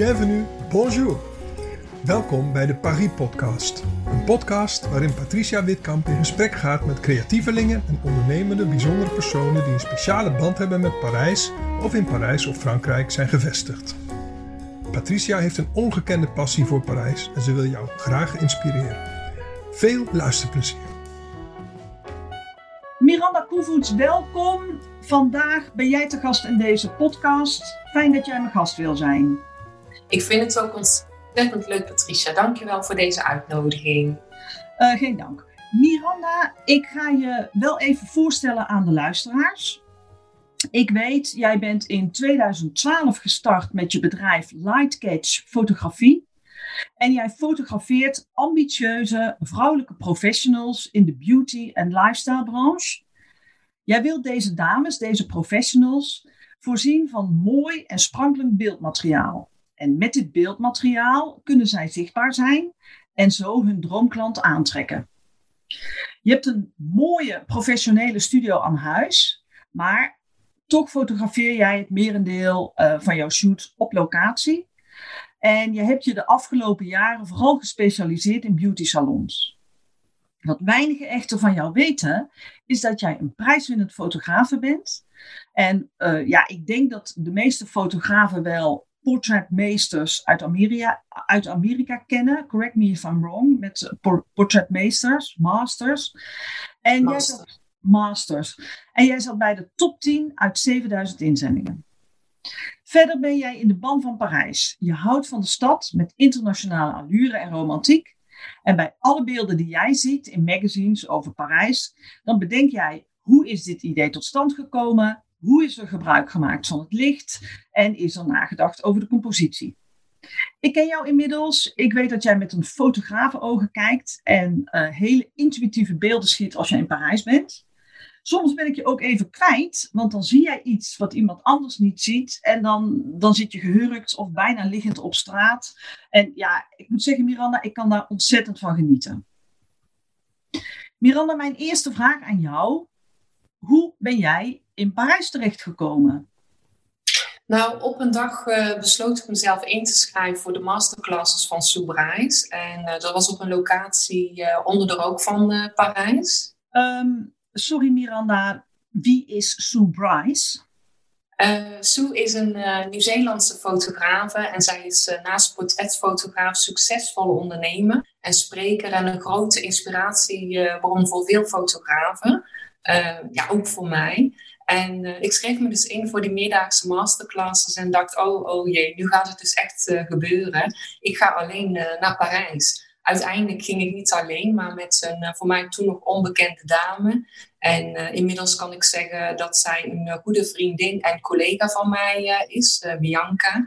bienvenue, bonjour. Welkom bij de Paris Podcast. Een podcast waarin Patricia Witkamp in gesprek gaat met creatievelingen en ondernemende bijzondere personen die een speciale band hebben met Parijs of in Parijs of Frankrijk zijn gevestigd. Patricia heeft een ongekende passie voor Parijs en ze wil jou graag inspireren. Veel luisterplezier. Miranda Koevoets, welkom. Vandaag ben jij te gast in deze podcast. Fijn dat jij mijn gast wil zijn. Ik vind het ook ontzettend leuk, Patricia. Dankjewel voor deze uitnodiging. Uh, geen dank. Miranda, ik ga je wel even voorstellen aan de luisteraars. Ik weet, jij bent in 2012 gestart met je bedrijf Lightcatch Fotografie. En jij fotografeert ambitieuze vrouwelijke professionals in de beauty- en lifestyle branche. Jij wilt deze dames, deze professionals, voorzien van mooi en sprankelend beeldmateriaal. En met dit beeldmateriaal kunnen zij zichtbaar zijn en zo hun droomklant aantrekken. Je hebt een mooie professionele studio aan huis, maar toch fotografeer jij het merendeel uh, van jouw shoot op locatie. En je hebt je de afgelopen jaren vooral gespecialiseerd in beauty salons. Wat weinigen echter van jou weten, is dat jij een prijswinnend fotografe bent. En uh, ja, ik denk dat de meeste fotografen wel portretmeesters uit Amerika, uit Amerika kennen. Correct me if I'm wrong. Met portretmeesters, masters. En Master. jij zat, masters. En jij zat bij de top 10 uit 7000 inzendingen. Verder ben jij in de ban van Parijs. Je houdt van de stad met internationale allure en romantiek. En bij alle beelden die jij ziet in magazines over Parijs, dan bedenk jij hoe is dit idee tot stand gekomen? Hoe is er gebruik gemaakt van het licht? En is er nagedacht over de compositie? Ik ken jou inmiddels. Ik weet dat jij met een fotografenogen kijkt en uh, hele intuïtieve beelden schiet als je in Parijs bent. Soms ben ik je ook even kwijt, want dan zie jij iets wat iemand anders niet ziet. En dan, dan zit je gehurkt of bijna liggend op straat. En ja, ik moet zeggen, Miranda, ik kan daar ontzettend van genieten. Miranda, mijn eerste vraag aan jou. Hoe ben jij in Parijs terechtgekomen? Nou, op een dag uh, besloot ik mezelf in te schrijven voor de masterclasses van Soubrais. En uh, dat was op een locatie uh, onder de rook van Parijs. Um, sorry Miranda, wie is Sue Bryce? Sue is een Nieuw-Zeelandse fotografe en zij is naast portretfotograaf succesvolle ondernemer en spreker en een grote inspiratiebron voor veel fotografen. ja, ook voor mij. En ik schreef me dus in voor die meerdaagse masterclasses en dacht, oh, oh jee, nu gaat het dus echt gebeuren. Ik ga alleen naar Parijs uiteindelijk ging ik niet alleen, maar met een eh, voor mij toen nog onbekende dame. En inmiddels kan ik zeggen dat zij een goede vriendin en collega van mij is, Bianca.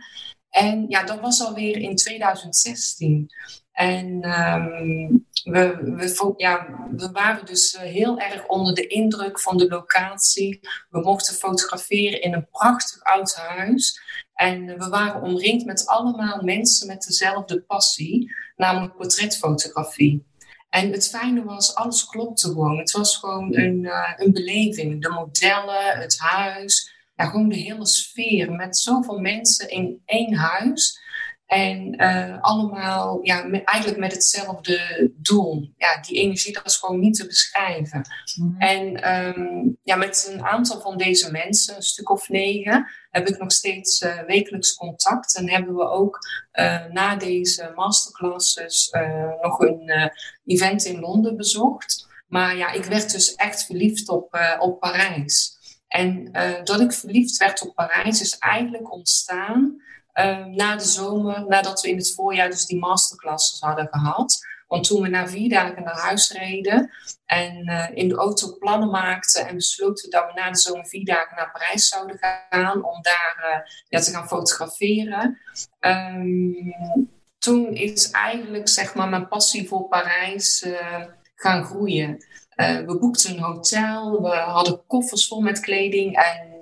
En ja, dat was alweer in 2016. En um, we, we, ja, we waren dus heel erg onder de indruk van de locatie. We mochten fotograferen in een prachtig oud huis. En we waren omringd met allemaal mensen met dezelfde passie, namelijk portretfotografie. En het fijne was, alles klopte gewoon. Het was gewoon een, uh, een beleving. De modellen, het huis, ja, gewoon de hele sfeer met zoveel mensen in één huis. En uh, allemaal ja, met, eigenlijk met hetzelfde doel. Ja, die energie, dat is gewoon niet te beschrijven. Mm. En um, ja, met een aantal van deze mensen, een stuk of negen, heb ik nog steeds uh, wekelijks contact. En hebben we ook uh, na deze masterclasses nog een event in Londen bezocht. Maar ja, ik werd dus echt verliefd op, op Parijs. En dat ik verliefd werd op Parijs is eigenlijk ontstaan uh, na de zomer, nadat we in het voorjaar dus die masterclasses hadden gehad. Want toen we na vier dagen naar huis reden en uh, in de auto plannen maakten en besloten dat we na de zomer vier dagen naar Parijs zouden gaan om daar uh, ja, te gaan fotograferen. Um, toen is eigenlijk zeg maar mijn passie voor Parijs uh, gaan groeien. we boekten een hotel, we hadden koffers vol met kleding en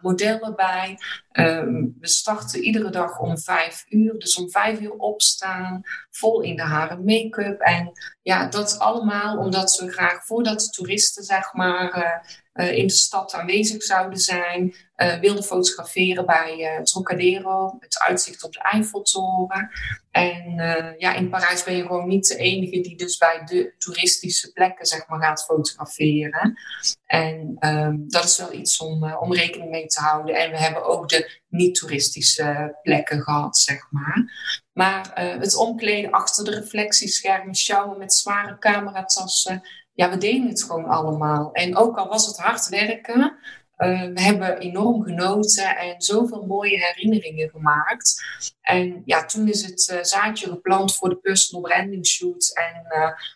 modellen bij. Ehm, we starten iedere dag om vijf uur. Dus om vijf uur opstaan, vol in de haren make-up. En ja, dat allemaal omdat we graag voordat de toeristen zeg maar, uh, in de stad aanwezig zouden zijn, uh, wilden fotograferen bij Trocadero, het uitzicht op de Eiffeltoren. En ja, in Parijs ben je gewoon niet de enige die dus bij de toeristische plekken zeg maar, gaat fotograferen. En um, dat is wel iets om, om rekening mee te houden. En we hebben ook de niet-toeristische plekken gehad, zeg maar. Maar het omkleden achter de reflectieschermen, sjouwen met zware cameratassen. Ja, we deden het gewoon allemaal. En ook al was het hard werken, uh, we hebben enorm genoten en zoveel mooie herinneringen gemaakt. En ja, toen is het uh, zaadje geplant voor de personal branding shoot en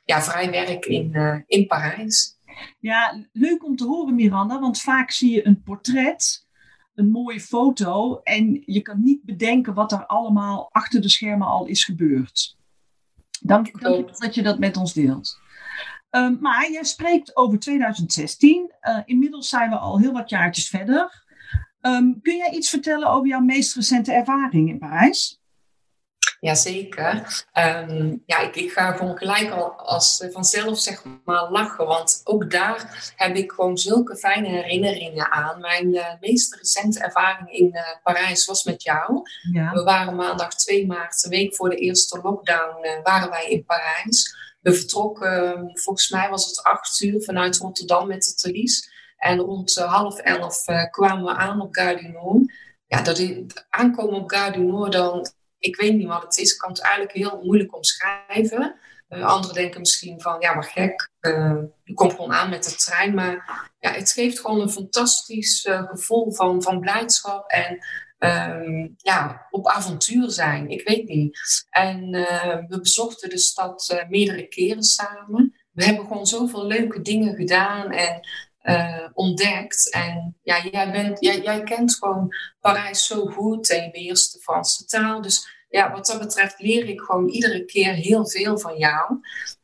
ja, vrij werk in, in Parijs. Ja, leuk om te horen, Miranda, want vaak zie je een portret een mooie foto en je kan niet bedenken wat er allemaal achter de schermen al is gebeurd. Dank, dank je dat je dat met ons deelt. Um, maar jij spreekt over 2016. Uh, eh, inmiddels zijn we al heel wat jaartjes verder. Um, kun jij iets vertellen over jouw meest recente ervaring in Parijs? Jazeker. Um, ja, ik, ik ga gewoon gelijk al als eh, vanzelf zeg maar lachen. Want ook daar heb ik gewoon zulke fijne herinneringen aan. Mijn uh, meest recente ervaring in uh, Parijs was met jou. Ja. We waren maandag 2 maart, een week voor de eerste lockdown, uh, waren wij in Parijs. We vertrokken, volgens mij was het acht uur vanuit Rotterdam met de Thalys. En rond half elf kwamen we aan op Nord. Ja, dat aankomen op Nord dan ik weet niet wat het is. Ik kan het eigenlijk heel moeilijk omschrijven. Uh, anderen denken misschien van, ja, maar gek, uh, je komt gewoon aan met de trein. Maar ja, het geeft gewoon een fantastisch gevoel van, van blijdschap en um, ja, op avontuur zijn. Ik weet niet. En we bezochten de stad meerdere keren samen. We hebben gewoon zoveel leuke dingen gedaan en uh, ontdekt. En ja, jij, bent, jij, jij kent gewoon Parijs zo goed en je beheerst de Franse taal. Dus ja, wat dat betreft leer ik gewoon iedere keer heel veel van jou.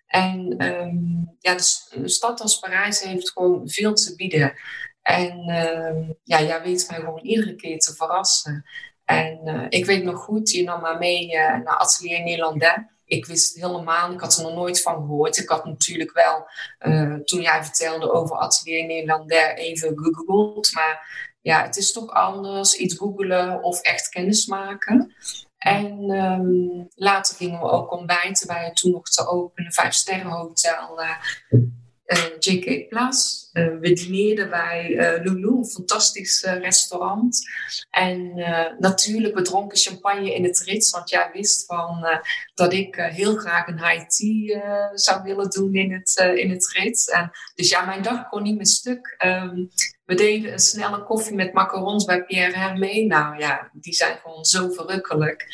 En um, ja, de, stad als Parijs heeft gewoon veel te bieden. En um, ja, jij weet mij gewoon iedere keer te verrassen. En uh, ik weet nog goed, je nam me mee uh, naar Atelier Nederlandais ik wist helemaal, ik had er nog nooit van gehoord. Ik had natuurlijk wel, uh, toen jij vertelde over Atelier Nederlander, even gegoogeld. Maar ja, het is toch anders, iets googelen of echt kennis maken. En um, later gingen we ook ontbijten bij het toen nog te openen vijf sterren hotel JK Place. Uh, we dineerden bij uh, Lulu, een fantastisch restaurant. En natuurlijk, we dronken champagne in het Rits, want jij wist van, dat ik heel graag een high tea zou willen doen in het, in het Rits. En, dus ja, mijn dag kon niet meer stuk. Um, we deden een snelle koffie met macarons bij Pierre Hermé. Nou ja, die zijn gewoon zo verrukkelijk.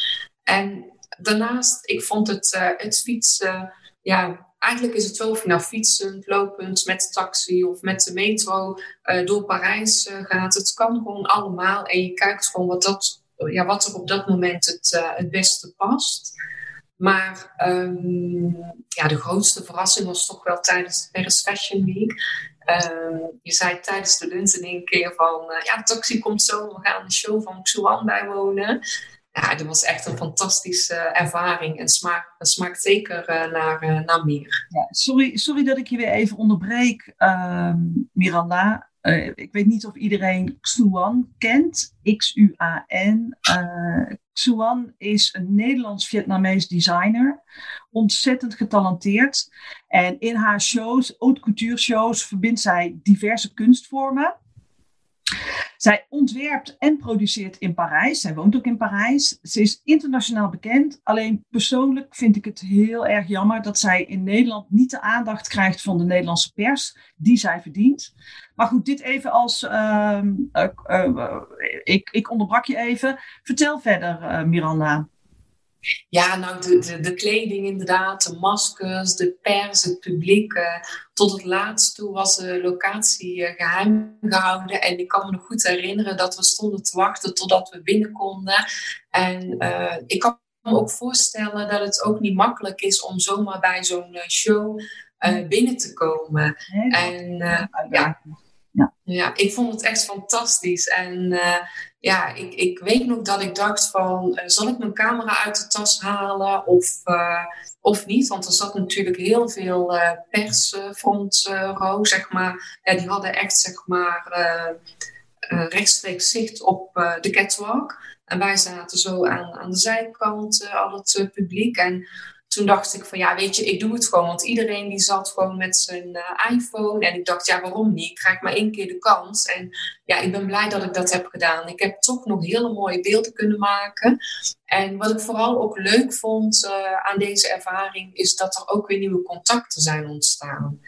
En daarnaast, ik vond het, het fietsen, ja, eigenlijk is het zo of je nou fietsend, lopend, met de taxi of met de metro uh, door Parijs uh, gaat. Het kan gewoon allemaal en je kijkt gewoon wat, dat, ja, wat er op dat moment het, uh, het beste past. Maar um, ja, de grootste verrassing was toch wel tijdens de Paris Fashion Week. Um, je zei tijdens de lunch in keer van... ja, de taxi komt zo, we gaan de show van Xuan bijwonen ja, dat was echt een fantastische ervaring en smaakt, smaakt zeker uh, naar, uh, naar meer. Ja, sorry, sorry dat ik je weer even onderbreek, uh, Miranda. Uh, ik weet niet of iedereen Xuan kent. X-U-A-N. Xuan is een Nederlands-Vietnamees designer. Ontzettend getalenteerd. En in haar shows, haute couture shows, verbindt zij diverse kunstvormen. Zij ontwerpt en produceert in Parijs. Zij woont ook in Parijs. Ze is internationaal bekend. Alleen persoonlijk vind ik het heel erg jammer dat zij in Nederland niet de aandacht krijgt van de Nederlandse pers die zij verdient. Maar goed, dit even als. Uh, uh, uh, ik, ik onderbrak je even. Vertel verder, eh, Miranda. Ja, nou, de, de, de, kleding inderdaad, de maskers, de pers, het publiek. Uh, tot het laatst toe was de locatie uh, geheim gehouden. En ik kan me nog goed herinneren dat we stonden te wachten totdat we binnen konden. En uh, ik kan me ook voorstellen dat het ook niet makkelijk is om zomaar bij zo'n show binnen te komen. en ja, Ja, ja ik vond het echt fantastisch. En uh, ja, ik, ik weet nog dat ik dacht van, uh, zal ik mijn camera uit de tas halen of, uh, of niet? Want er zat natuurlijk heel veel pers front row, zeg maar. Ja, die hadden echt, zeg maar, rechtstreeks zicht op de catwalk. En wij zaten zo aan, aan de zijkant, al het publiek. En toen dacht ik van ja, weet je, ik doe het gewoon. Want iedereen die zat gewoon met zijn uh, iPhone. En ik dacht, ja, waarom niet? Ik krijg maar één keer de kans. En ja, ik ben blij dat ik dat heb gedaan. Ik heb toch nog hele mooie beelden kunnen maken. En wat ik vooral ook leuk vond uh, aan deze ervaring, is dat er ook weer nieuwe contacten zijn ontstaan.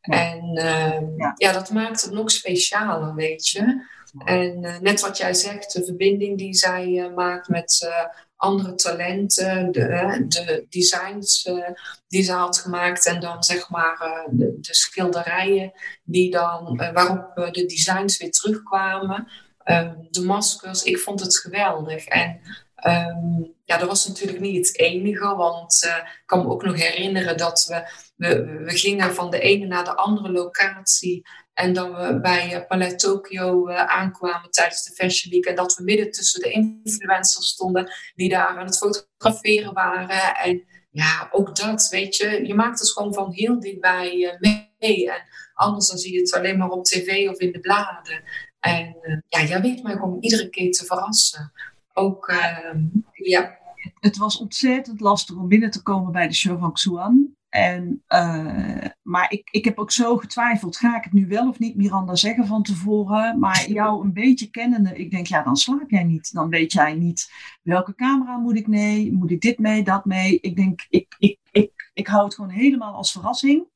En uh, ja. ja. dat maakt het nog specialer, weet je. En uh, net wat jij zegt, de verbinding die zij maakt met andere talenten, de, de designs uh, die ze had gemaakt en dan zeg maar uh, de, de, schilderijen die dan, uh, waarop de designs weer terugkwamen. Ehm, de maskers, ik vond het geweldig. En um, ja, dat was natuurlijk niet het enige, want ik kan me ook nog herinneren dat we, we, we gingen van de ene naar de andere locatie en dat we bij uh, Palet Tokyo uh, aankwamen tijdens de Fashion Week. En dat we midden tussen de influencers stonden die daar aan het fotograferen waren. En ja, ook dat, weet je, je maakt het gewoon van heel dichtbij mee. En anders dan zie je het alleen maar op tv of in de bladen. En ja, jij weet mij gewoon iedere keer te verrassen. Ook, ehm, ja. Het was ontzettend lastig om binnen te komen bij de show van Xuan. En, uh, maar ik, ik heb ook zo getwijfeld, ga ik het nu wel of niet Miranda zeggen van tevoren? Maar jou een beetje kennende, ik denk, ja, dan slaap jij niet. Dan weet jij niet welke camera moet ik mee, moet ik dit mee, dat mee. Ik denk, ik, ik, ik, ik hou het gewoon helemaal als verrassing.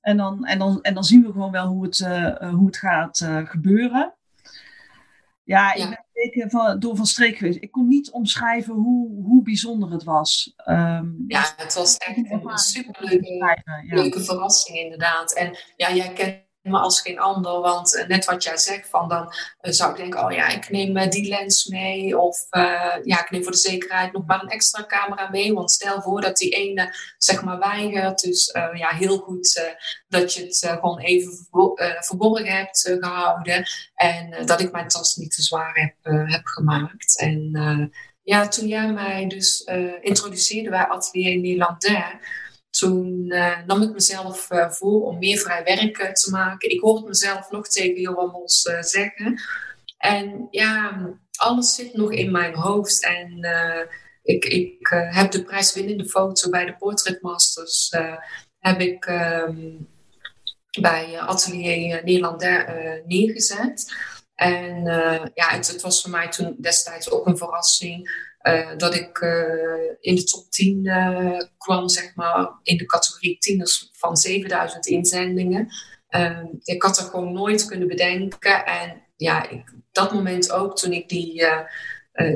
En dan, en dan, en dan zien we gewoon wel hoe het, uh, hoe het gaat uh, gebeuren. Ja, ik ben van, door van streek geweest. Ik kon niet omschrijven hoe, hoe bijzonder het was. Um, ja, het was echt een superleuke leuke verrassing inderdaad. En ja, jij kent me als geen ander. Want uh, net wat jij zegt, van dan uh, zou ik denken, oh ja, ik neem uh, die lens mee. Of ja, ik neem voor de zekerheid nog maar een extra camera mee. Want stel voor dat die ene zeg maar weigert. Dus ja, heel goed dat je het gewoon even verborgen hebt gehouden. En dat ik mijn tas niet te zwaar heb, heb gemaakt. En ja, toen jij mij dus introduceerde bij Atelier Nederlandais toen uh, nam ik mezelf uh, voor om meer vrij werk uh, te maken. Ik hoorde mezelf nog tegen Johan zeggen. En ja, alles zit nog in mijn hoofd. En ik, ik heb de prijswinnende foto bij de Portrait Masters heb ik, um, bij Atelier Nederlander neergezet. En ja, het, het, was voor mij toen destijds ook een verrassing uh, dat ik uh, in de top 10 uh, eh, kwam, zeg maar, in de categorie tieners van 7000 inzendingen. Ehm, ik had dat gewoon nooit kunnen bedenken. En ja, ik, dat moment ook, toen ik die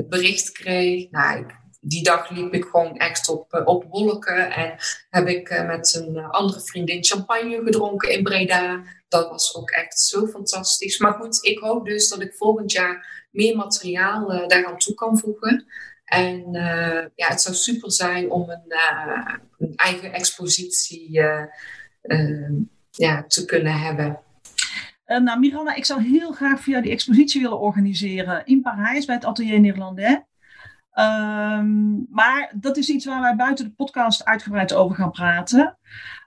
bericht kreeg, nou, die dag liep ik gewoon echt op, op wolken. En heb ik met een andere vriendin champagne gedronken in Breda. Dat was ook echt zo fantastisch. Maar goed, ik hoop dus dat ik volgend jaar meer materiaal uh, daaraan toe kan voegen. En uh, ja, het zou super zijn om een, uh, een eigen expositie uh, ja, te kunnen hebben. nou, Miranda, ik zou heel graag jou die expositie willen organiseren in Parijs bij het Atelier Nederlandais. Um, maar dat is iets waar wij buiten de podcast uitgebreid over gaan praten.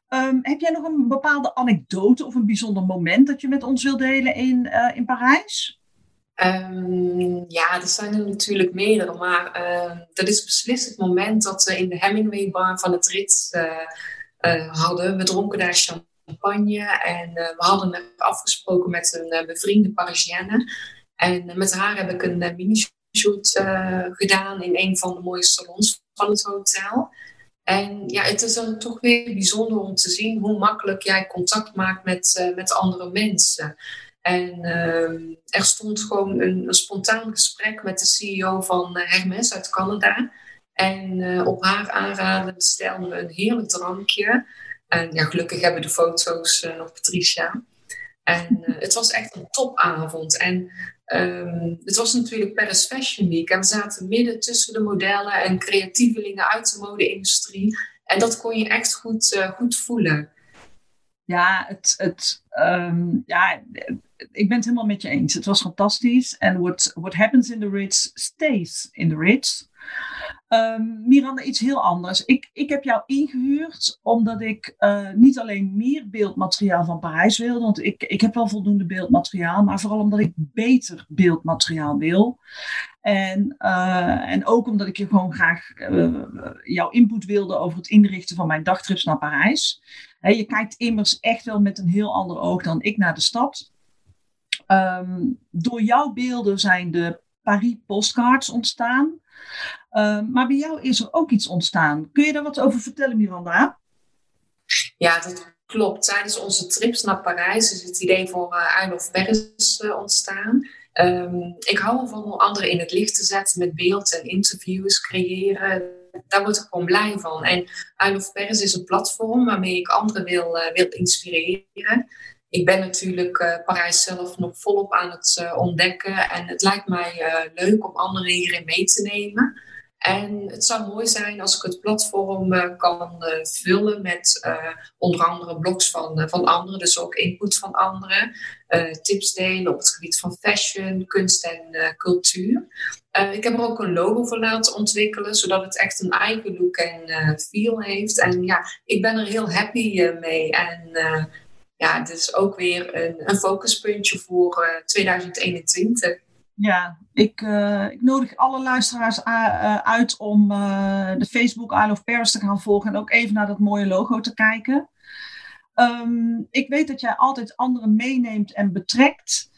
Um, heb jij nog een bepaalde anekdote of een bijzonder moment dat je met ons wilt delen in, in Parijs? Um, ja, er zijn er natuurlijk meerdere, maar dat is beslist het moment dat we in de Hemingway bar van het Ritz uh, uh, hadden. We dronken daar champagne en we hadden afgesproken met een bevriende Parisienne. En met haar heb ik een mini-shoot gedaan in een van de mooie salons van het hotel. En ja, het is dan toch weer bijzonder om te zien hoe makkelijk jij contact maakt met, met andere mensen. En uh, er stond gewoon een, een, spontaan gesprek met de CEO van uh, Hermes uit Canada. En uh, op haar aanraden bestelden we een heerlijk drankje. En ja, gelukkig hebben de foto's uh, nog Patricia. En het was echt een topavond. En um, het was natuurlijk Paris Fashion Week. En we zaten midden tussen de modellen en creatievelingen uit de mode-industrie. En dat kon je echt goed, goed voelen. Ja, het, het, um, ja, ik ben het helemaal met je eens. Het was fantastisch. En what, what happens in the Ritz stays in the Ritz. Um, Miranda, iets heel anders. Ik, ik heb jou ingehuurd omdat ik uh, niet alleen meer beeldmateriaal van Parijs wil, want ik, ik heb wel voldoende beeldmateriaal, maar vooral omdat ik beter beeldmateriaal wil. En, uh, en ook omdat ik je gewoon graag uh, jouw input wilde over het inrichten van mijn dagtrips naar Parijs. Je kijkt immers echt wel met een heel ander oog dan ik naar de stad. Um, door jouw beelden zijn de Paris postcards ontstaan. Uh, maar bij jou is er ook iets ontstaan. Kun je daar wat over vertellen, Miranda? Ja, dat klopt. Tijdens onze trips naar Parijs is het idee voor uh, Isle Paris ontstaan. Um, ik hou ervan om anderen in het licht te zetten met beeld en interviews creëren. Daar word ik gewoon blij van. En Isle of Paris is een platform waarmee ik anderen wil, uh, wil inspireren ik ben natuurlijk uh, Parijs zelf nog volop aan het uh, ontdekken. En het lijkt mij leuk om anderen hierin mee te nemen. En het zou mooi zijn als ik het platform kan vullen met onder andere blogs van, van anderen, dus ook input van anderen, tips delen op het gebied van fashion, kunst en cultuur. ik heb er ook een logo voor laten ontwikkelen, zodat het echt een eigen look en feel heeft. En ja, ik ben er heel happy mee. En ja, het is ook weer een, een focuspuntje voor uh, eh, 2021. Ja, ik, uh, ik nodig alle luisteraars uh, uit om de Facebook Isle of Paris te gaan volgen en ook even naar dat mooie logo te kijken. Um, ik weet dat jij altijd anderen meeneemt en betrekt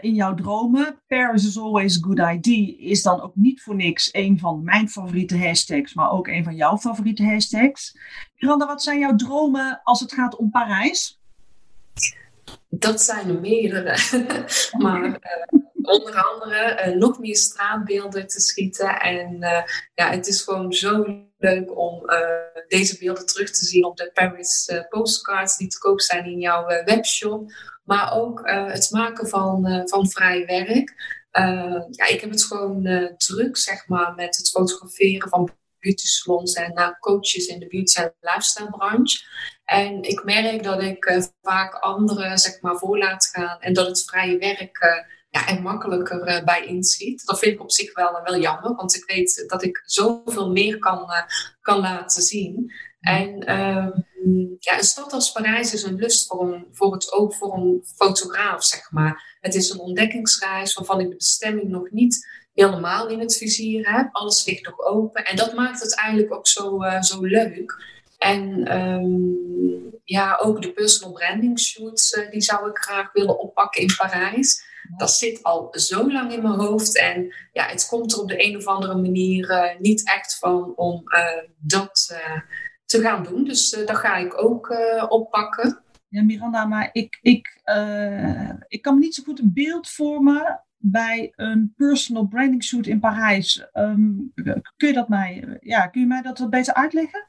in jouw dromen. Paris is always a good idea is dan ook niet voor niks een van mijn favoriete hashtags, maar ook een van jouw favoriete hashtags. Miranda, wat zijn jouw dromen als het gaat om Parijs? Dat zijn er meerdere. maar onder andere uh, nog meer straatbeelden te schieten. En uh, ja, het is gewoon zo leuk om deze beelden terug te zien op de Paris postcards die te koop zijn in jouw webshop. Maar ook het maken van, van vrij werk. ja, ik heb het gewoon druk, zeg maar, met het fotograferen van beauty salons en naar coaches in de beauty en lifestyle branche. En ik merk dat ik uh, vaak anderen zeg maar voor laat gaan en dat het vrije werk uh, ja, er makkelijker uh, bij inschiet. Dat vind ik op zich wel, wel jammer, want ik weet dat ik zoveel meer kan, kan laten zien. En ehm, ja, een stad als Parijs is een lust voor, een, voor het oog voor een fotograaf, zeg maar. Het is een ontdekkingsreis waarvan ik de bestemming nog niet helemaal in het vizier heb. Alles ligt nog open. En dat maakt het eigenlijk ook zo, zo leuk. En um, ja, ook de personal branding shoots, uh, die zou ik graag willen oppakken in Parijs. Dat zit al zo lang in mijn hoofd. En ja, het komt er op de een of andere manier uh, niet echt van om uh, dat te gaan doen. Dus dat ga ik ook oppakken. Ja, Miranda, maar ik, ik, ik kan me niet zo goed een beeld vormen bij een personal branding shoot in Parijs. Um, kun, je dat mij, ja, kun je mij dat wat beter uitleggen?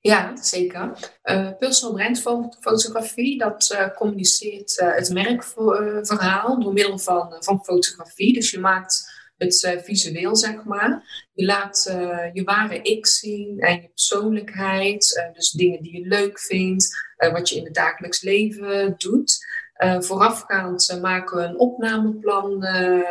Ja, zeker. Uh, personal brand fotografie, dat uh, communiceert uh, het merkverhaal door middel van, van fotografie. Dus je maakt het visueel, zeg maar. Je laat je ware ik zien en je persoonlijkheid. dus dingen die je leuk vindt, wat je in het dagelijks leven doet. voorafgaand maken we een opnameplan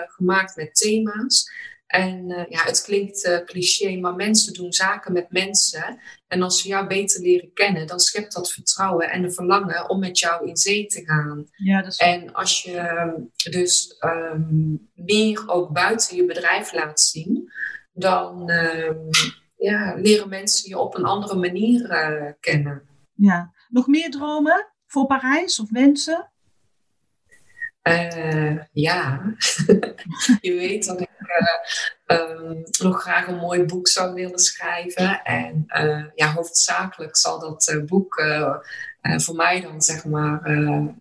gemaakt met thema's. En uh, ja, het klinkt uh, cliché, maar mensen doen zaken met mensen. En als ze jou beter leren kennen, dan schept dat vertrouwen en een verlangen om met jou in zee te gaan. Ja, dat is... En als je ehm, dus um, meer ook buiten je bedrijf laat zien, dan um, ja, leren mensen je op een andere manier uh, kennen. Ja, nog meer dromen voor Parijs of wensen? Ja, je weet dat ik um, nog graag een mooi boek zou willen schrijven. En uh, ja, hoofdzakelijk zal dat boek voor mij dan zeg maar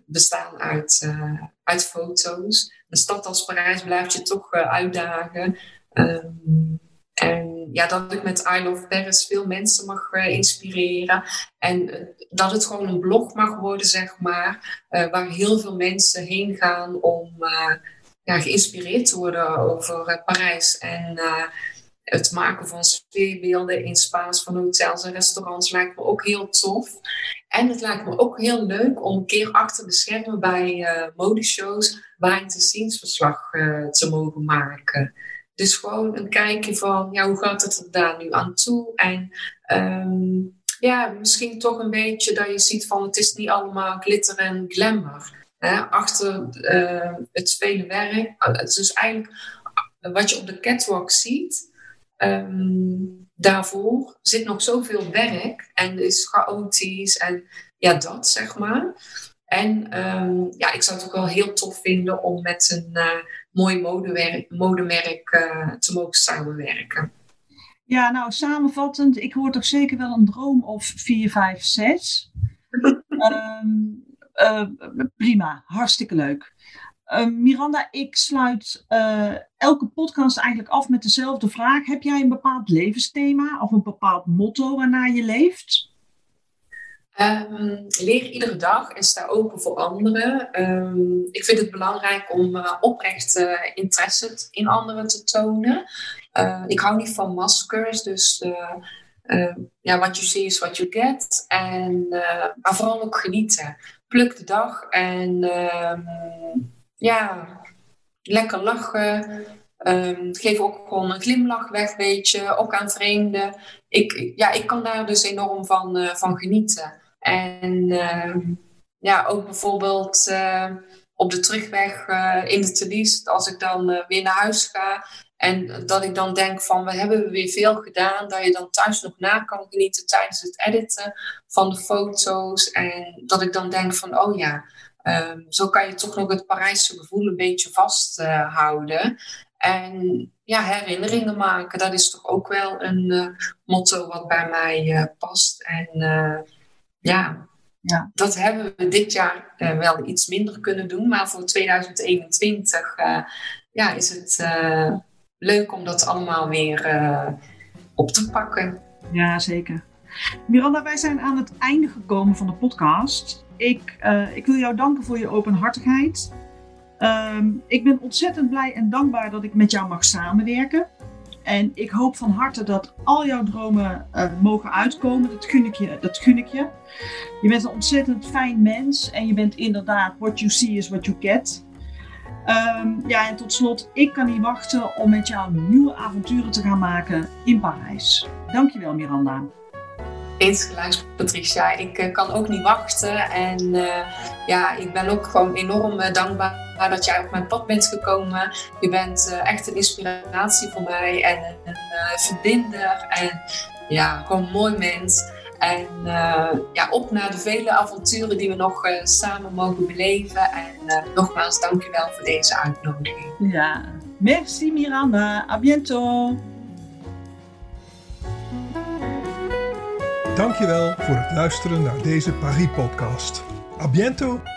bestaan uit, uit foto's. Een stad als Parijs blijft je toch uitdagen. Um, en ja, dat ik met I Love Paris veel mensen mag inspireren. En dat het gewoon een blog mag worden, zeg maar. waar heel veel mensen heen gaan om ja, geïnspireerd te worden over Parijs. En het maken van sfeerbeelden in spa's van hotels en restaurants lijkt me ook heel tof. En het lijkt me ook heel leuk om een keer achter de schermen bij modeshows behind the scenes verslag te mogen maken. Dus gewoon een kijkje van, ja, hoe gaat het er daar nu aan toe? En um, ja, misschien toch een beetje dat je ziet van, het is niet allemaal glitter en glamour. Hè? Achter uh, het vele werk, het is dus eigenlijk wat je op de catwalk ziet, um, daarvoor zit nog zoveel werk en is chaotisch en ja, dat zeg maar. En um, ja, ik zou het ook wel heel tof vinden om met een uh, mooi modemerk, modemerk uh, te mogen samenwerken. Ja, nou samenvattend, ik hoor toch zeker wel een droom of 4, 5, 6. um, uh, prima, hartstikke leuk. Uh, Miranda, ik sluit uh, elke podcast eigenlijk af met dezelfde vraag. Heb jij een bepaald levensthema of een bepaald motto waarnaar je leeft? Um, leer iedere dag en sta open voor anderen. Um, ik vind het belangrijk om uh, oprecht uh, interesse in anderen te tonen. Uh, ik hou niet van maskers, dus ja, what you see is what you get. En, maar vooral ook genieten. Pluk de dag en um, ja, lekker lachen. Geef ook gewoon een glimlach weg, weet je. Ook aan vreemden. Ik, ja, ik kan daar dus enorm van, van genieten. En uh, ja, ook bijvoorbeeld uh, op de terugweg uh, in de Thalys, als ik dan weer naar huis ga. En dat ik dan denk van, we hebben weer veel gedaan. Dat je dan thuis nog na kan genieten tijdens het editen van de foto's. En dat ik dan denk van, oh ja, Um, zo kan je toch nog het Parijse gevoel een beetje vasthouden. Uh, en ja, herinneringen maken, dat is toch ook wel een motto wat bij mij past. En ja, ja, dat hebben we dit jaar wel iets minder kunnen doen. Maar voor 2021 ja, is het leuk om dat allemaal weer op te pakken. Ja, zeker. Miranda, wij zijn aan het einde gekomen van de podcast. Ik, ik wil jou danken voor je openhartigheid. Um, ik ben ontzettend blij en dankbaar dat ik met jou mag samenwerken. En ik hoop van harte dat al jouw dromen uh, mogen uitkomen. Dat gun, ik je, dat gun ik je. Je bent een ontzettend fijn mens. En je bent inderdaad, what you see is what you get. Um, ja, en tot slot, ik kan niet wachten om met jou nieuwe avonturen te gaan maken in Parijs. Dankjewel Miranda. Insgelijks, Patricia. Ik uh, kan ook niet wachten. En uh, ja, ik ben ook gewoon enorm dankbaar dat jij op mijn pad bent gekomen. Je bent echt een inspiratie voor mij en een verbinder. En ja, gewoon een mooi mens. En ja, op naar de vele avonturen die we nog samen mogen beleven. En nogmaals, dankjewel voor deze uitnodiging. Ja, merci Miranda. A bientôt. Dankjewel voor het luisteren naar deze Paris-podcast. A bientôt!